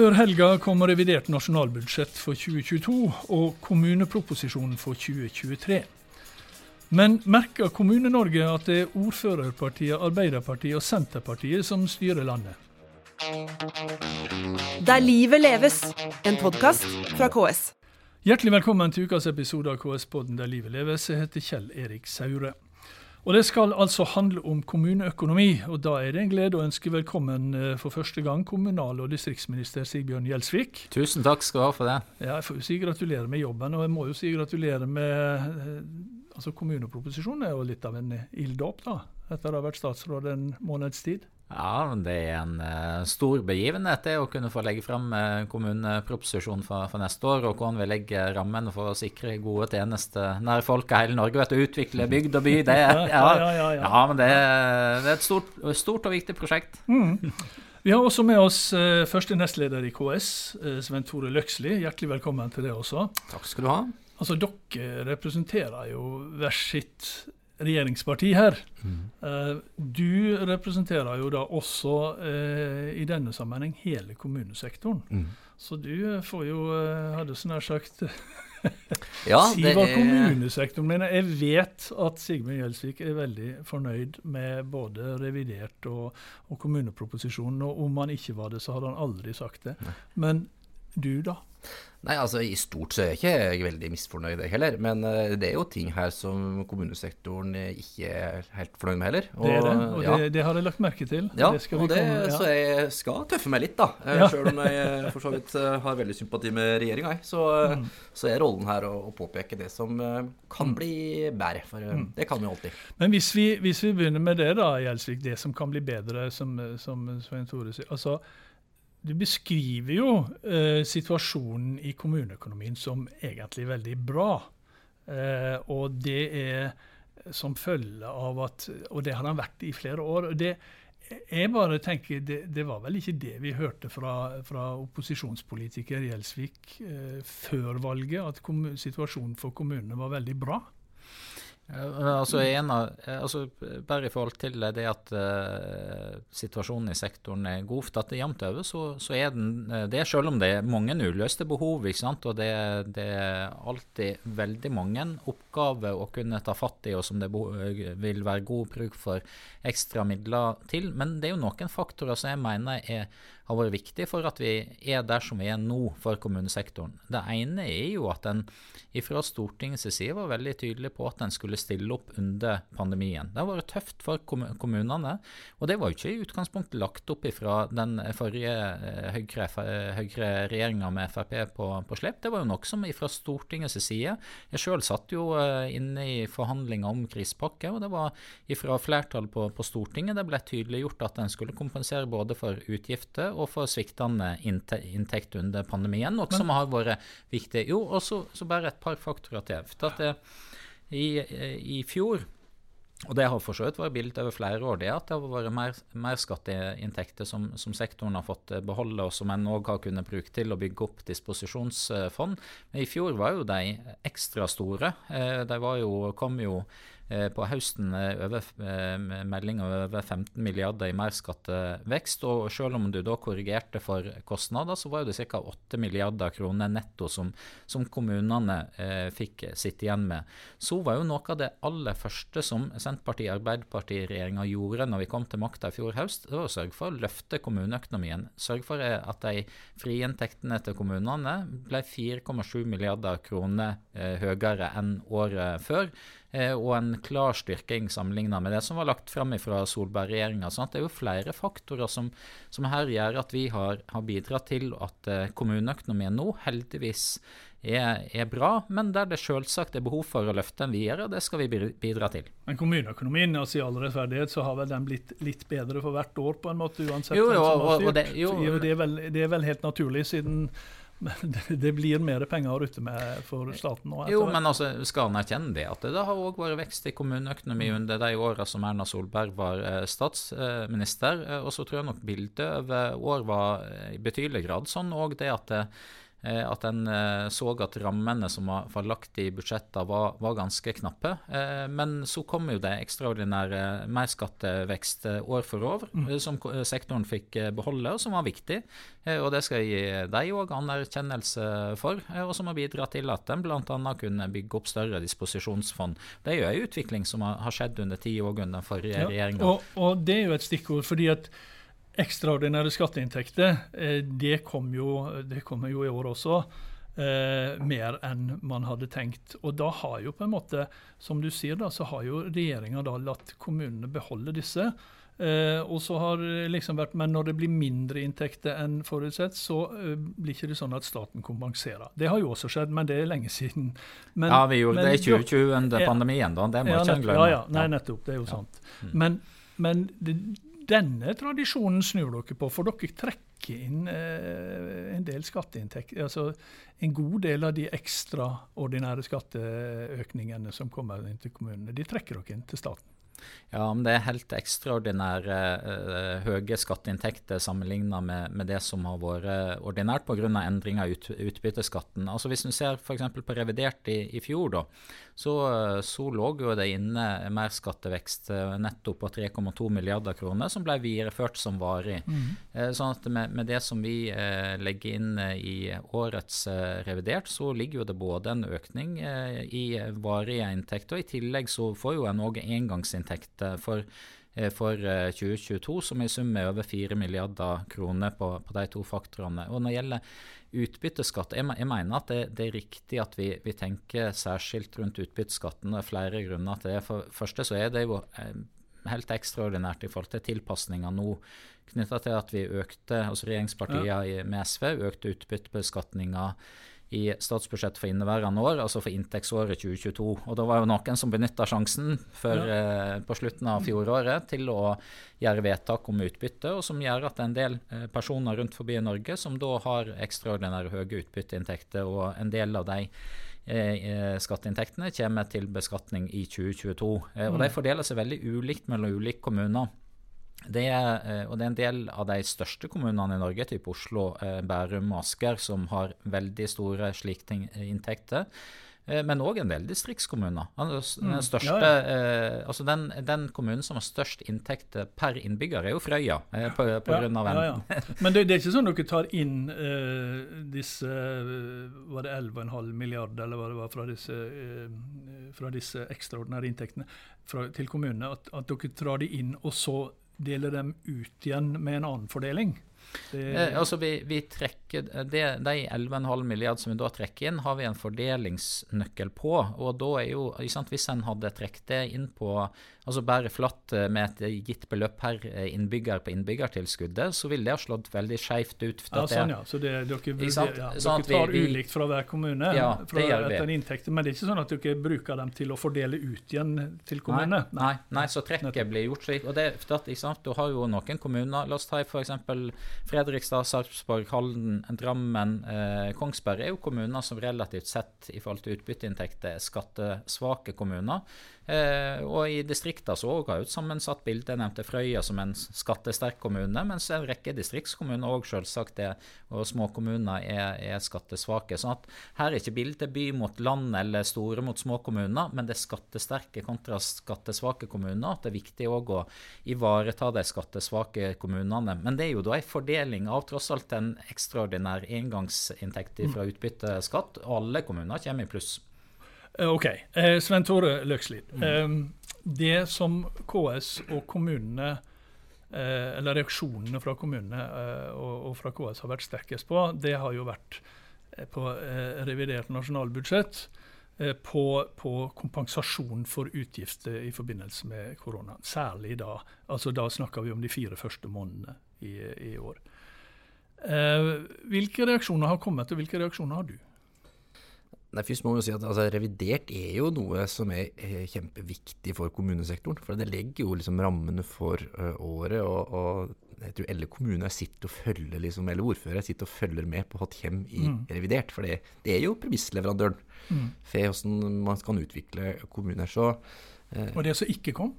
Før helga kom revidert nasjonalbudsjett for 2022 og kommuneproposisjonen for 2023. Men merker Kommune-Norge at det er ordførerpartiet Arbeiderpartiet og Senterpartiet som styrer landet? Der livet leves, en podkast fra KS. Hjertelig velkommen til ukas episode av KS-podden Der livet leves. Jeg heter Kjell Erik Saure. Og Det skal altså handle om kommuneøkonomi, og da er det en glede å ønske velkommen eh, for første gang kommunal- og distriktsminister Sigbjørn Gjelsvik. Tusen takk skal du ha for det. Ja, jeg får jo si gratulerer med jobben, og jeg må jo si gratulerer med eh, altså Kommuneproposisjonen er jo litt av en ilddåp, da, etter å ha vært statsråd en måneds tid. Ja, det er en uh, stor begivenhet det å kunne få legge fram uh, kommuneproposisjonen for, for, neste år, og hvordan vi legger rammene for å sikre gode tjenester nær folk i hele Norge. Vet du, utvikle bygd og by. Det, ja, ja, ja, ja, men det, det er et stort, stort, og viktig prosjekt. Mm. Vi har også med oss uh, første nestleder i KS, Sven Tore Løksli. Hjertelig velkommen til det også. Takk skal du ha. Altså, Dere representerer jo hver sitt regjeringsparti her. Mm. Uh, du representerer jo da også uh, i denne sammenheng hele kommunesektoren. Mm. Så du uh, får jo, hadde så nær sagt ja, Si hva er... kommunesektoren mener. Jeg vet at Sigmund Gjelsvik er veldig fornøyd med både revidert og, og kommuneproposisjonen. Og om han ikke var det, så hadde han aldri sagt det. Nei. Men du, da? Nei, altså I stort så er jeg ikke veldig misfornøyd heller. Men uh, det er jo ting her som kommunesektoren ikke er helt fornøyd med heller. Og, det er det, og ja. det, det, har jeg lagt merke til. Ja, det og det, komme, ja. så jeg skal tøffe meg litt, da. Uh, ja. Sjøl om jeg eh, for så vidt har veldig sympati med regjeringa. Så, mm. så, er rollen her å, å påpeke det som kan mm. bli bedre. For mm. det kan vi alltid. Men hvis vi, hvis vi, begynner med det, da, Gjelsvik. Det som kan bli bedre, som, som Svein Tore sier. altså du beskriver jo eh, situasjonen i kommuneøkonomien som egentlig veldig bra. Eh, og det er som følge av at Og det har han vært i flere år. det jeg bare tenker, det, det, var vel ikke det vi hørte fra, fra opposisjonspolitiker Gjelsvik eh, før valget, at situasjonen for kommunene var veldig bra? Altså, av, altså, bare i forhold til det at uh, situasjonen i sektoren er god, for at jevnt over, så, så, er den eh, det, selv om det er mange uløste behov. ikke sant? Og det, det, er alltid veldig mange oppgaver å kunne ta fatt i, og som det vil være god bruk for ekstra midler til. Men det er jo noen faktorer som jeg mener er har vært viktig for at vi er der som vi er nå for kommunesektoren. Det ene er jo at en fra Stortingets side var veldig tydelig på at en skulle stille opp under pandemien. Det har vært tøft for kommunene, og det var jo ikke i utgangspunktet lagt opp fra den forrige eh, Høyre-regjeringa Høyre med Frp på, på slep. Det var jo noe som fra Stortingets side Jeg sjøl satt jo eh, inne i forhandlinger om krisepakke, og det var fra flertallet på, på Stortinget det ble tydeliggjort at en skulle kompensere både for utgifter og for sviktende inntekt under pandemien, noe som har vært viktig. Jo, og så, bare et par faktorer til. For at det, i, i fjor og det har for så vidt vært bildet over flere år, det at det har vært mer, mer skatteinntekter som, som, sektoren har fått beholde, og som en òg har kunnet bruke til å bygge opp disposisjonsfond. Men i fjor var jo de ekstra store. De var jo, kom jo Eh, på høsten eh, over, melding om over 15 milliarder i merskattevekst. Og selv om du da korrigerte for kostnader, så var det ca. 8 milliarder kroner netto som, som kommunene eh, fikk sitte igjen med. Så var jo noe av det aller første som Senterparti-Arbeiderparti-regjeringa gjorde når vi kom til makta i fjor høst, det var å sørge for å løfte kommuneøkonomien. Sørge for at de frie inntektene til kommunene ble 4,7 milliarder kroner eh, høyere enn året før. Eh, og en klar styrking sammenlignet med det som var lagt fram fra Solberg-regjeringa. Sånn det er jo flere faktorer som, som her gjør at vi har, har bidratt til at eh, kommuneøkonomien nå heldigvis er, er, bra, men der det selvsagt er behov for å løfte den videre. og Det skal vi bidra til. Men kommuneøkonomien, altså i all rettferdighet, så har vel den blitt litt bedre for hvert år, på en måte, uansett jo, jo, styrt? og det, jo, det, er vel, det, er vel, helt naturlig, siden det blir mer penger å rutte med for staten nå? Jo, men altså, skal en erkjenne det? At det har òg vært vekst i kommuneøkonomi under de åra som Erna Solberg var eh, statsminister. Eh, og så tror jeg nok bildet over år var eh, i betydelig grad sånn òg det at Eh, at en eh, så at rammene som var lagt i budsjettene var, var, ganske knappe. Eh, men så kom jo det ekstraordinære merskattevekst år for år, mm. som sektoren fikk beholde, og som var viktig. Og det skal gi deg òg anerkjennelse for, og som har bidratt til at en bl.a. kunne bygge opp større disposisjonsfond. Det er jo en utvikling som har skjedd under ti år under forrige ja, regjeringa. Og, og det er jo et stikkord. fordi at ekstraordinære skatteinntekter, eh, det kommer jo, det kommer jo i år også. Eh, mer enn man hadde tenkt. Og da har jo på en måte, som du sier, da, så har jo regjeringa latt kommunene beholde disse. Eh, og så har liksom vært, Men når det blir mindre inntekter enn forutsett, så eh, blir ikke det sånn at staten kompenserer. Det har jo også skjedd, men det er lenge siden. Men, ja, vi gjorde men, det i 2020 under pandemien, da. Det må ja, ikke glemme. Ja, ja, nei, nettopp. Det er jo ja. sant. Mm. Men, men det, denne tradisjonen snur dere på, for dere trekker inn eh, en del skatteinntekter. Altså en god del av de ekstraordinære skatteøkningene som kommer inn til kommunene, de trekker dere inn til staten. Ja, men det er helt ekstraordinære uh, høye skatteinntekter sammenlignet med, med, det som har vært ordinært pga. endringer i ut, utbytteskatten. Altså Hvis du ser f.eks. på revidert i, i fjor, da, så, så, lå jo det inne mer skattevekst uh, netto på 3,2 milliarder kroner, som ble videreført som varig. Mm. Uh, sånn at med, med, det som vi legger inn i årets revidert, så ligger jo det både en økning i varige inntekter, og i tillegg så får jo en òg engangsinntekt inntekter for, eh, for 2022, eh, som i sum er over 4 milliarder kroner på, på, de to faktorene. Og når det gjelder utbytteskatt, jeg, jeg mener at det, det, er riktig at vi, vi, tenker særskilt rundt utbytteskatten. Det er flere grunner til det. For første så er det jo eh, helt ekstraordinært i forhold til tilpasninger nå knytta til at vi økte, altså regjeringspartiene ja. med SV økte utbyttebeskatninga i statsbudsjettet for inneværende år, altså for inntektsåret 2022. Og Da var jo noen som benytta sjansen før, ja. eh, på slutten av fjoråret til å gjøre vedtak om utbytte, og som gjør at en del eh, personer rundt forbi i Norge som da har ekstraordinære høye utbytteinntekter, og en del av de eh, eh skatteinntektene kommer til beskatning i 2022. Eh, og De mm. fordeler seg veldig ulikt mellom ulike kommuner. Det er, eh, og det er en del av de største kommunene i Norge, type Oslo, eh, Bærum og Asker, som har veldig store slike inntekter. Eh, men òg en del distriktskommuner. Den, den, mm. ja, ja. Altså den, den, kommunen som har størst inntekter per innbygger, er jo Frøya. På, på ja, grunn av ja, Men det, det, er ikke sånn dere tar inn eh, disse var det 11,5 milliarder eller hva det var fra disse, fra disse ekstraordinære inntektene fra, til kommunene, at, at dere drar de inn og så dele dem ut igjen med en annen fordeling? Eh, altså vi, vi trekker det, De 11,5 milliard som vi da trekker inn, har vi en fordelingsnøkkel på. og da er jo, sant, Hvis en hadde trukket det inn på altså bare flatt eh, med et gitt beløp per eh, innbygger på innbyggertilskuddet, så vil det ha slått veldig skjevt ut. ja, sånn, ja. Så det, dere, ja, sånn dere tar vi, ulikt fra hver kommune ja, fra, etter inntekter, men det er ikke sånn at dere bruker dem til å fordele ut igjen til kommunene? Nei, nei, nei så trekket blir gjort slik. og det, ikke sant, Du har jo noen kommuner, la oss ta f.eks. Fredrikstad, Sarpsborg, Halden, Drammen, eh, Kongsberg er jo kommuner som relativt sett i forhold til utbytteinntekter er skattesvake kommuner. Eh, og i distriktene så har jo et sammensatt bilde. Jeg nevnte Frøya som en skattesterk kommune, mens en rekke distriktskommuner òg selvsagt er, og småkommuner er, er skattesvake. sånn at her er ikke bildet by mot land eller store mot små kommuner, men det er skattesterke kontra skattesvake kommuner. At det er viktig òg å ivareta de skattesvake kommunene. Men det er jo da en fordeling av tross alt en ekstraordinær engangsinntekt fra utbytteskatt. Alle kommuner kommer i pluss. Eh, OK. Eh, Svein Tore Løkslid. Mm. det som KS og kommunene eh, eller reaksjonene fra kommunene og, fra KS har vært sterkest på, det har jo vært på revidert nasjonalbudsjett. På, på, kompensasjon for utgifter i forbindelse med korona. Særlig da. altså Da snakker vi om de fire første månedene i, i år. hvilke reaksjoner har kommet, og hvilke reaksjoner har du? Nei, først må vi jo si at altså, Revidert er jo noe som er, er, kjempeviktig for kommunesektoren. For det legger jo liksom rammene for uh, året. Og, og, jeg tror alle kommuner sitter og følger liksom, eller ordførere sitter og følger med på hva kommer i mm. revidert. For det, det, er jo premissleverandøren mm. for hvordan man kan utvikle kommuner. Så, uh, og det som ikke kom?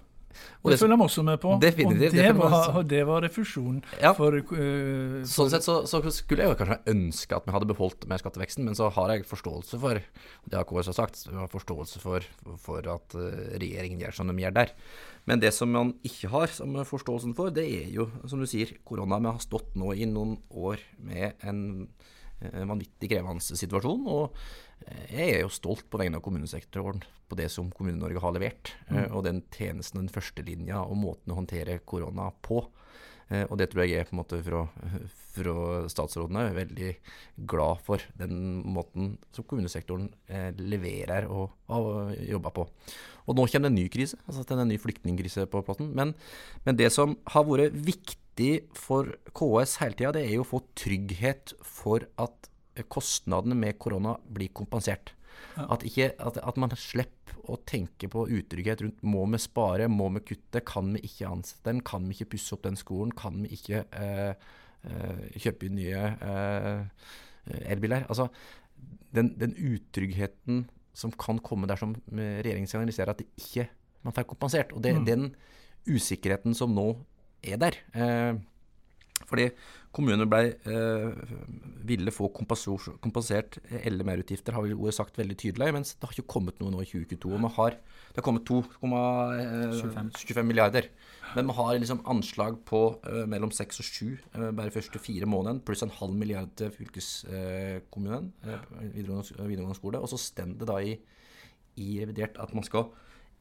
Og det, følger vi også med på. Definitivt. Og det, var, og det var refusjon ja. for, uh, Sånn sett så, så, skulle jeg kanskje ønske at vi hadde beholdt mer skatteveksten, men så har jeg forståelse for, det har KS har sagt, har forståelse for, for at uh, regjeringen gjør som de gjør der. Men det som man ikke har som forståelsen for, det er jo, som du sier, korona. Vi har stått nå i noen år med en uh, vanvittig krevende situasjon. og jeg er jo stolt på vegne av kommunesektoren på det som Kommune-Norge har levert. Mm. Eh, og den tjenesten, den førstelinja og måten å håndtere korona på. Eh, og det tror jeg er på en måte fra, fra statsrådene veldig glad for. Den måten som kommunesektoren eh, leverer og og jobber på. Og nå kommer det en ny krise, altså det er en ny flyktningkrise på plassen. Men, men det som har vært viktig for KS hele tida, det er jo å få trygghet for at kostnadene med korona blir kompensert. Ja. At, ikke, at, at, man slipper å tenke på utrygghet rundt må vi spare, må vi kutte, kan vi ikke ansette den, kan vi ikke pusse opp den skolen, kan vi ikke eh, eh, kjøpe inn nye eh, elbiler. Altså, den, den, utryggheten som kan komme dersom regjeringen signaliserer at det ikke man får kompensert. Og det, mm. den usikkerheten som nå er der. Fordi kommunene ble, eh, ville få kompensert eller merutgifter, har vi jo sagt veldig tydelig. Mens det har ikke kommet noe nå i 2022. og har, det har kommet 2,25 eh, milliarder. Men vi har liksom anslag på eh, mellom 6 og 7 eh, bare første fire månedene, pluss en halv milliard til fylkeskommunen, eh, videregående, videregående skole. Og så står det da i, i revidert at man skal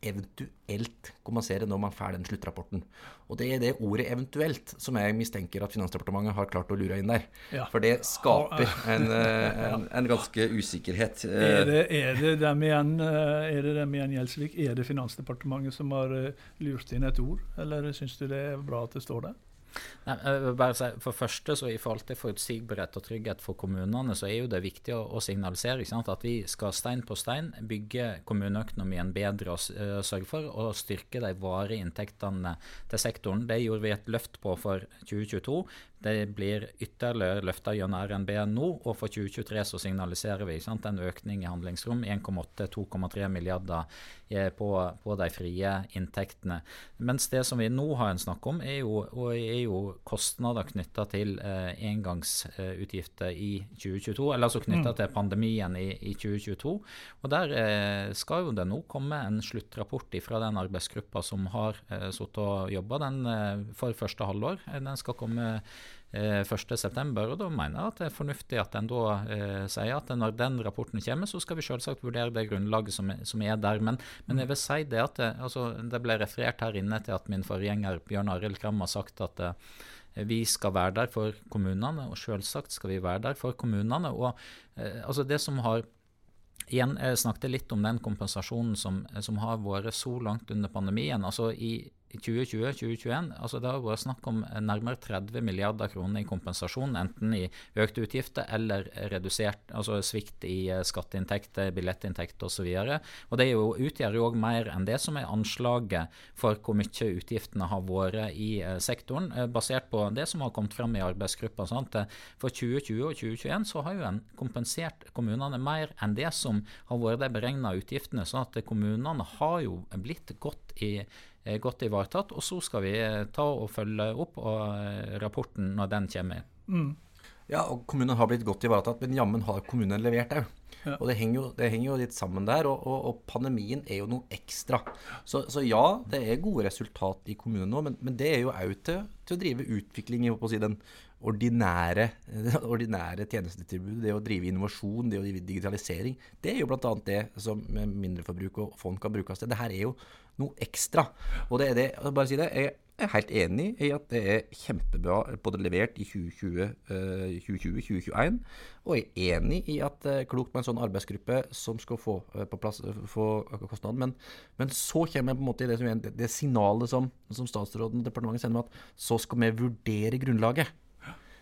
eventuelt kompensere når man får den sluttrapporten. Og det er det ordet 'eventuelt' som jeg mistenker at Finansdepartementet har klart å lure inn der. Ja. For det skaper en, eh, en, en ganske usikkerhet. Er det, er det dem igjen, eh, er det dem igjen Gjelsvik? Er det Finansdepartementet som har eh, lurt inn et ord, eller syns du det er bra at det står der? Nei, bare si, for første så I forhold til forutsigbarhet og trygghet for kommunene, så er jo det viktig å, å signalisere at vi skal stein på stein bygge kommuneøkonomien bedre og uh, sørge for å styrke de varige inntektene til sektoren. Det gjorde vi et løft på for 2022. Det blir ytterligere løfta gjennom RNB nå, og for 2023 så signaliserer vi sant, en økning i handlingsrom. 1,8-2,3 milliarder eh, på, på, de frie inntektene. Mens det som vi nå har en snakk om, er jo, er jo kostnader knytta til eh, engangsutgifter i 2022. Eller altså knytta mm. til pandemien i, i, 2022. Og Der eh, skal jo det nå komme en sluttrapport fra den arbeidsgruppa som har eh, sittet og jobba eh, for første halvår. Den skal komme 1.9. Eh, og Da mener jeg at det er fornuftig at en da eh, sier at når den rapporten kommer, så skal vi selvsagt vurdere det grunnlaget som, som er der. Men, men, jeg vil si det at det, altså, det ble referert her inne til at min forgjenger Bjørn Arild Kram har sagt at eh, vi skal være der for kommunene, og selvsagt skal vi være der for kommunene. og eh, altså Det som har Igjen, jeg snakket litt om den kompensasjonen som, som har vært så langt under pandemien. altså i 2020-2021 altså Det har vært snakk om nærmere 30 milliarder kroner i kompensasjon, enten i økte utgifter eller redusert, altså svikt i eh, skatteinntekter, billettinntekter osv. Det jo, utgjør jo òg mer enn det som er anslaget for hvor mye utgiftene har vært i eh, sektoren, eh, basert på det som har kommet frem i arbeidsgruppa. For 2020 og 2021 så har jo en kompensert kommunene mer enn det som har vært de beregna utgiftene. sånn at kommunene har jo blitt godt i godt ivaretatt. Og så skal vi eh, ta og følge opp og eh, rapporten når den kommer. Mm. Ja, og kommunen har blitt godt ivaretatt, men jammen har kommunen levert òg. Ja. Og det henger, jo, det henger, jo, litt sammen der. Og, og, og pandemien er jo noe ekstra. Så, så, ja, det er gode resultat i kommunen nå, men, men det er jo òg til, til, å drive utvikling i si, den ordinære, det ordinære tjenestetilbudet. Det å drive innovasjon, det å drive digitalisering. Det er jo bl.a. det som mindreforbruk og fond kan brukes til. Det her er jo noe ekstra. Og det er det, bare si det, jeg er helt enig i at det er kjempebra både levert i 2020-2021, eh, og jeg er enig i at det er klokt med en sånn arbeidsgruppe som skal få eh, på plass få kostnaden. Men, men, så kommer jeg på en måte i det, det, det signalet som, som statsråden og departementet sender med at så skal vi vurdere grunnlaget.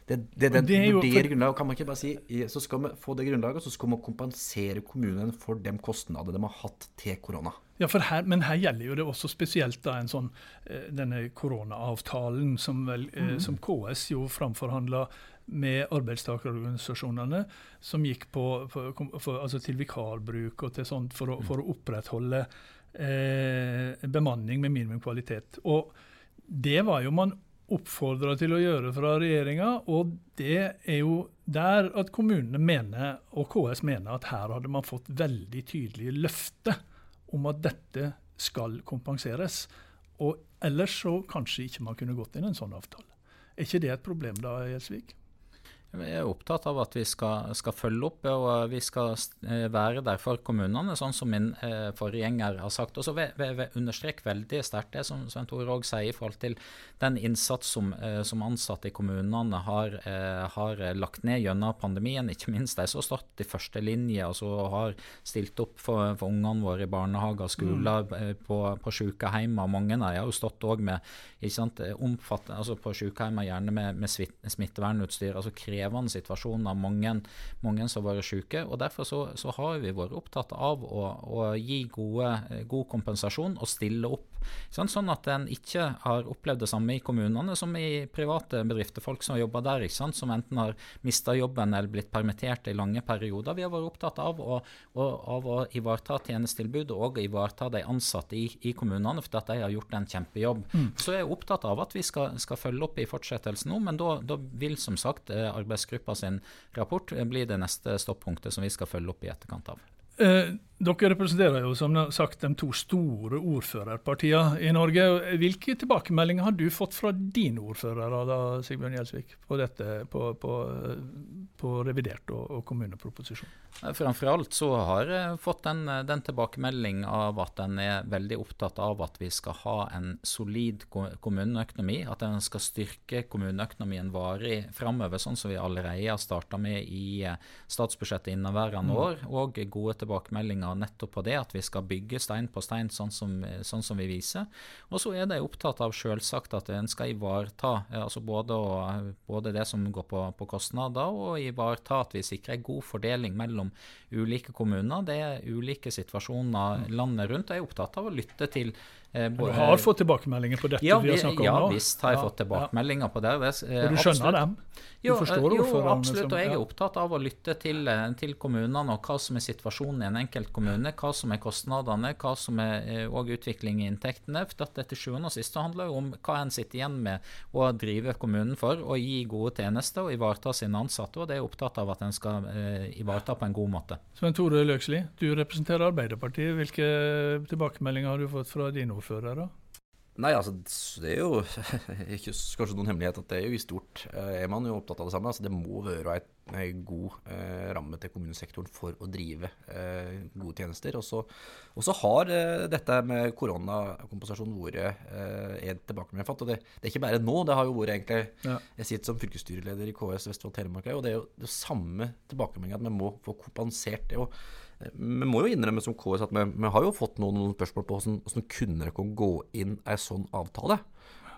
Det, det, det, det for... grunnlaget, kan man ikke bare si. Så skal vi få det grunnlaget, og så skal vi kompensere kommunen for de kostnadene de har hatt til korona. Ja, her, Men her gjelder jo det også spesielt da en sånn, eh, denne koronaavtalen som, vel, mm. som KS jo framforhandla med arbeidstakerorganisasjonene, som gikk på, for, for, altså til vikarbruk og til sånt for å, for å opprettholde eh, bemanning med minimum kvalitet. Og det var jo man oppfordra til å gjøre fra regjeringa, og det er jo der at kommunene mener, og KS mener, at her hadde man fått veldig tydelige løfter om at dette skal kompenseres. Og ellers så kanskje ikke man kunne gått inn i en sånn avtale. Er ikke det et problem da, Gjelsvik? Vi er opptatt av at vi skal, skal, følge opp og vi skal eh, være der for kommunene, sånn som min eh, forgjenger har sagt. Og så vil jeg understreke veldig sterkt det som Svein Tore òg sier i forhold til den innsats som, eh, som ansatte i kommunene har, eh, har, lagt ned gjennom pandemien. Ikke minst de som har stått i første linje altså, og har stilt opp for, for ungene våre i barnehager og skoler, mm. Eh, på, på sykehjem. Mange av dem har jo stått òg med ikke sant, altså på sykehjem gjerne med, med smittevernutstyr. altså krevende situasjoner, mange, mange som har vært syke. og Derfor så, så, har vi vært opptatt av å, å gi gode, god kompensasjon og stille opp. Sånn, sånn at en ikke har opplevd det samme i kommunene som i private bedrifter. Folk som jobber der, som enten har mista jobben eller blitt permittert i lange perioder. Vi har vært opptatt av å, av å ivareta tjenestetilbudet og ivareta de ansatte i, i kommunene, for at de har gjort en kjempejobb. Mm. Så jeg er opptatt av at vi skal, skal følge opp i fortsettelsen nå, men da, vil som sagt eh, arbeidsgruppa sin rapport blir det neste stoppunktet som vi skal følge opp i etterkant av. Eh, dere representerer jo som sagt de to store ordførerpartiene i Norge. Hvilke tilbakemeldinger har du fått fra dine ordførere da, Sigbjørn Gjelsvik, på, dette, på, på, på revidert og, og kommuneproposisjon? Framfor alt så har jeg fått den, den tilbakemelding av at en er veldig opptatt av at vi skal ha en solid kommuneøkonomi. At en skal styrke kommuneøkonomien varig framover, sånn som vi allerede har starta med i eh, statsbudsjettet inneværende mm. år. Og gode tilbakemeldinger retninga nettopp på det, at vi skal bygge stein på stein, sånn som, sånn som vi viser. Og så er de opptatt av selvsagt at en skal ivareta altså både, både, det som går på, på, kostnader, og ivareta at vi sikrer god fordeling mellom ulike kommuner. Det er ulike situasjoner landet rundt. Jeg er opptatt av å lytte til Eh, du har fått tilbakemeldinger på dette ja, vi har snakket om ja, nå? Ja visst har jeg fått tilbakemeldinger på det. Eh, og du skjønner dem? Du jo, forstår jo, absolutt. og jeg er opptatt av å lytte til, eh, til, kommunene og hva som er situasjonen i en enkelt kommune. Hva som er kostnadene, hva som er og utvikling i inntektene. For dette til sjuende og sist handler jo om hva en sitter igjen med å drive kommunen for, og gi gode tjenester og ivareta sine ansatte. Og det er jeg opptatt av at en skal eh, ivareta på en god måte. Svein Tore Løksli, du representerer Arbeiderpartiet. Hvilke tilbakemeldinger har du fått fra dine ordførere? Nei, altså det er jo ikke kanskje noen hemmelighet at det er jo i stort eh, er man jo opptatt av det samme. Altså det må være en god eh, ramme til kommunesektoren for å drive eh, gode tjenester. Og så har eh, dette med koronakompensasjon vært eh, en tilbakemelding fått. Og det, det, er ikke bare nå, det har jo vært egentlig ja. Jeg sitter som fylkesstyreleder i KS Vestfold Telemark, og det er jo det samme tilbakemeldinga at vi må få kompensert det. og vi må jo innrømme som KS at vi, vi har jo fått noen, noen spørsmål på hvordan, hvordan kunne dere gå inn en sånn avtale?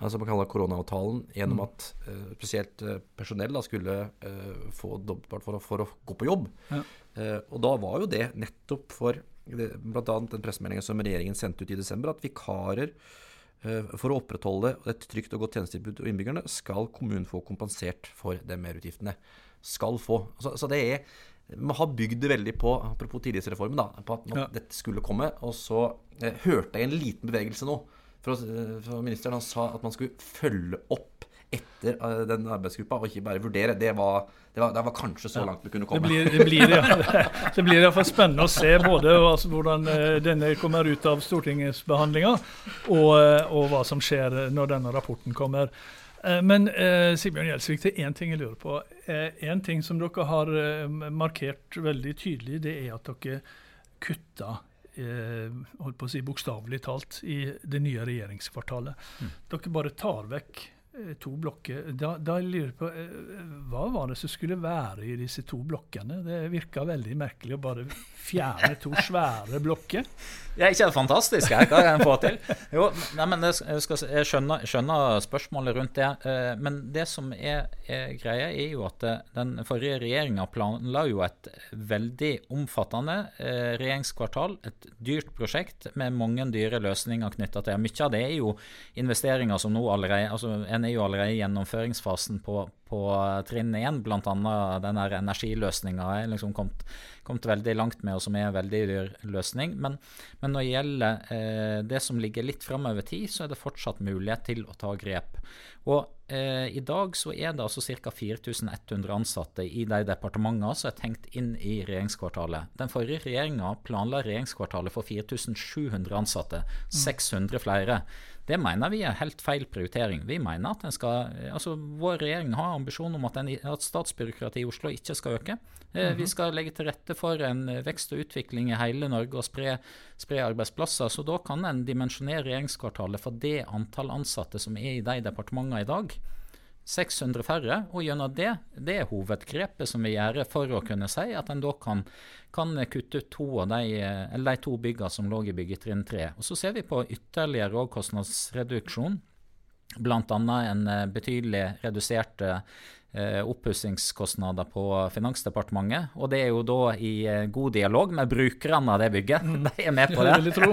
Altså Man kaller koronaavtalen gjennom mm. at uh, spesielt uh, personell da, skulle uh, få dobbeltbart for, for, å gå på jobb. Ja. og da var jo det nettopp for bl.a. den pressemeldingen som regjeringen sendte ut i desember, at vikarer for å opprettholde et trygt og godt tjenestetilbud til innbyggerne, skal kommunen få kompensert for de merutgiftene. Skal få. Så, så det er vi har bygd det veldig på apropos tillitsreformen, da, på at ja. dette skulle komme. Og så eh, hørte jeg en liten bevegelse nå fra, fra ministeren. Han sa at man skulle følge opp etter uh, den arbeidsgruppa, og ikke bare vurdere. Det var, det var, det var kanskje så langt vi kunne komme. Det blir, det blir, ja. det blir iallfall spennende å se både altså, hvordan uh, denne kommer ut av Stortingets behandlinger, og, og hva som skjer når denne rapporten kommer. Eh, men eh, Sigbjørn Gjelsvik, det er én ting jeg lurer på. Eh, en ting som dere har eh, markert veldig tydelig, det er at dere kutta eh, holdt på å si bokstavelig talt i det nye regjeringskvartalet. Mm. Dere bare tar vekk Eh, to blokker. Da, da lurer jeg på eh, Hva var det som skulle være i disse to blokkene? Det virka veldig merkelig å bare fjerne to svære blokker. Ja, ikke det fantastisk? Hva kan en få til? Jo, nei, men jeg, skal, jeg skjønner, skjønner, spørsmålet rundt det. Eh, men det som er, er greia, er jo at den forrige regjeringa planla jo et veldig omfattende regjeringskvartal. Et dyrt prosjekt med mange dyre løsninger knytta til. Mye av det er jo investeringer som nå allerede altså en er jo allerede i gjennomføringsfasen på, på trinn én, bl.a. den energiløsninga er liksom kommet, kommet, veldig langt med, og som er en veldig dyr løsning. Men, men når det gjelder eh, det som ligger litt framover tid, så er det fortsatt mulighet til å ta grep. Og eh, I dag så er det altså ca. 4100 ansatte i de departementene som er tenkt inn i regjeringskvartalet. Den forrige regjeringa planla regjeringskvartalet for 4700 ansatte. 600 mm. flere. Det mener vi er helt feil prioritering. Vi mener at skal, altså Vår regjering har ambisjon om at, den, at statsbyråkratiet i Oslo ikke skal øke. Mm -hmm. Vi skal legge til rette for en vekst og utvikling i hele Norge og spre, spre arbeidsplasser. Så da kan en dimensjonere regjeringskvartalet for det antall ansatte som er i de departementene i dag. 600 færre, og gjennom det, det er hovedgrepet som vi gjør for å kunne si at en da kan, kan kutte ut to av de, eller de to byggene som lå i byggetrinn 3. Og Så ser vi på ytterligere kostnadsreduksjon, bl.a. en eh, betydelig redusert eh, oppussingskostnader på Finansdepartementet. Og det er jo da i eh, god dialog med brukerne av det bygget. Mm. De er med på det. det tro.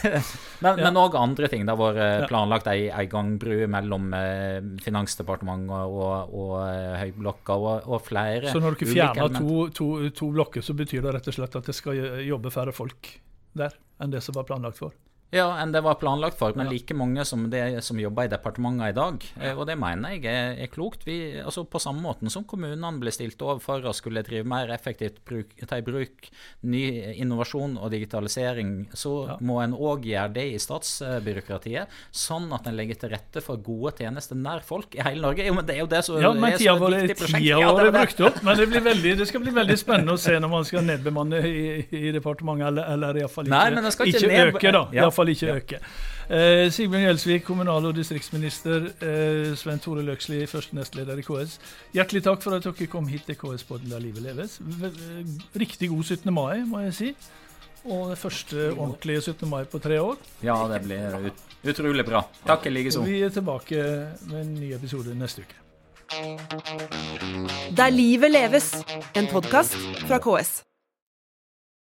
men òg ja. andre ting. Det har vært planlagt ei, ei gangbru mellom eh, Finansdepartementet og, og eh, Høyblokka og, og, flere Så når dere fjerner to, to, to blokker, så betyr det rett og slett at det skal jobbe færre folk der enn det som var planlagt for? Ja, enn det var planlagt for, men like mange som det som jobber i departementene i dag. Eh, og det mener jeg er, er klokt. Vi, altså På samme måten som kommunene ble stilt overfor å skulle drive mer effektivt, bruk, ta i bruk ny innovasjon og digitalisering, så ja. må en òg gjøre det i statsbyråkratiet, sånn at en legger til rette for gode tjenester nær folk i hele Norge. Jo, men Det er jo det som ja, men er så viktig prosjekt. Tida var er brukt opp, men det, blir veldig, det skal bli veldig spennende å se når man skal nedbemanne i, i departementet, eller, eller iallfall ikke, Nei, ikke, ikke øke, da. Ja fall ikke øke. Eh, Sigbjørn Gjelsvik, kommunal- og distriktsminister. Eh, Svein Tore Løksli, første nestleder i KS. Hjertelig takk for at dere kom hit til KS-podden Der livet leves. Riktig god 17. mai, må jeg si. Og det første ordentlige 17. mai på tre år. Ja, det blir ut utrolig bra. Takk i likeså. Vi er tilbake med en ny episode neste uke. Der livet leves, en podkast fra KS.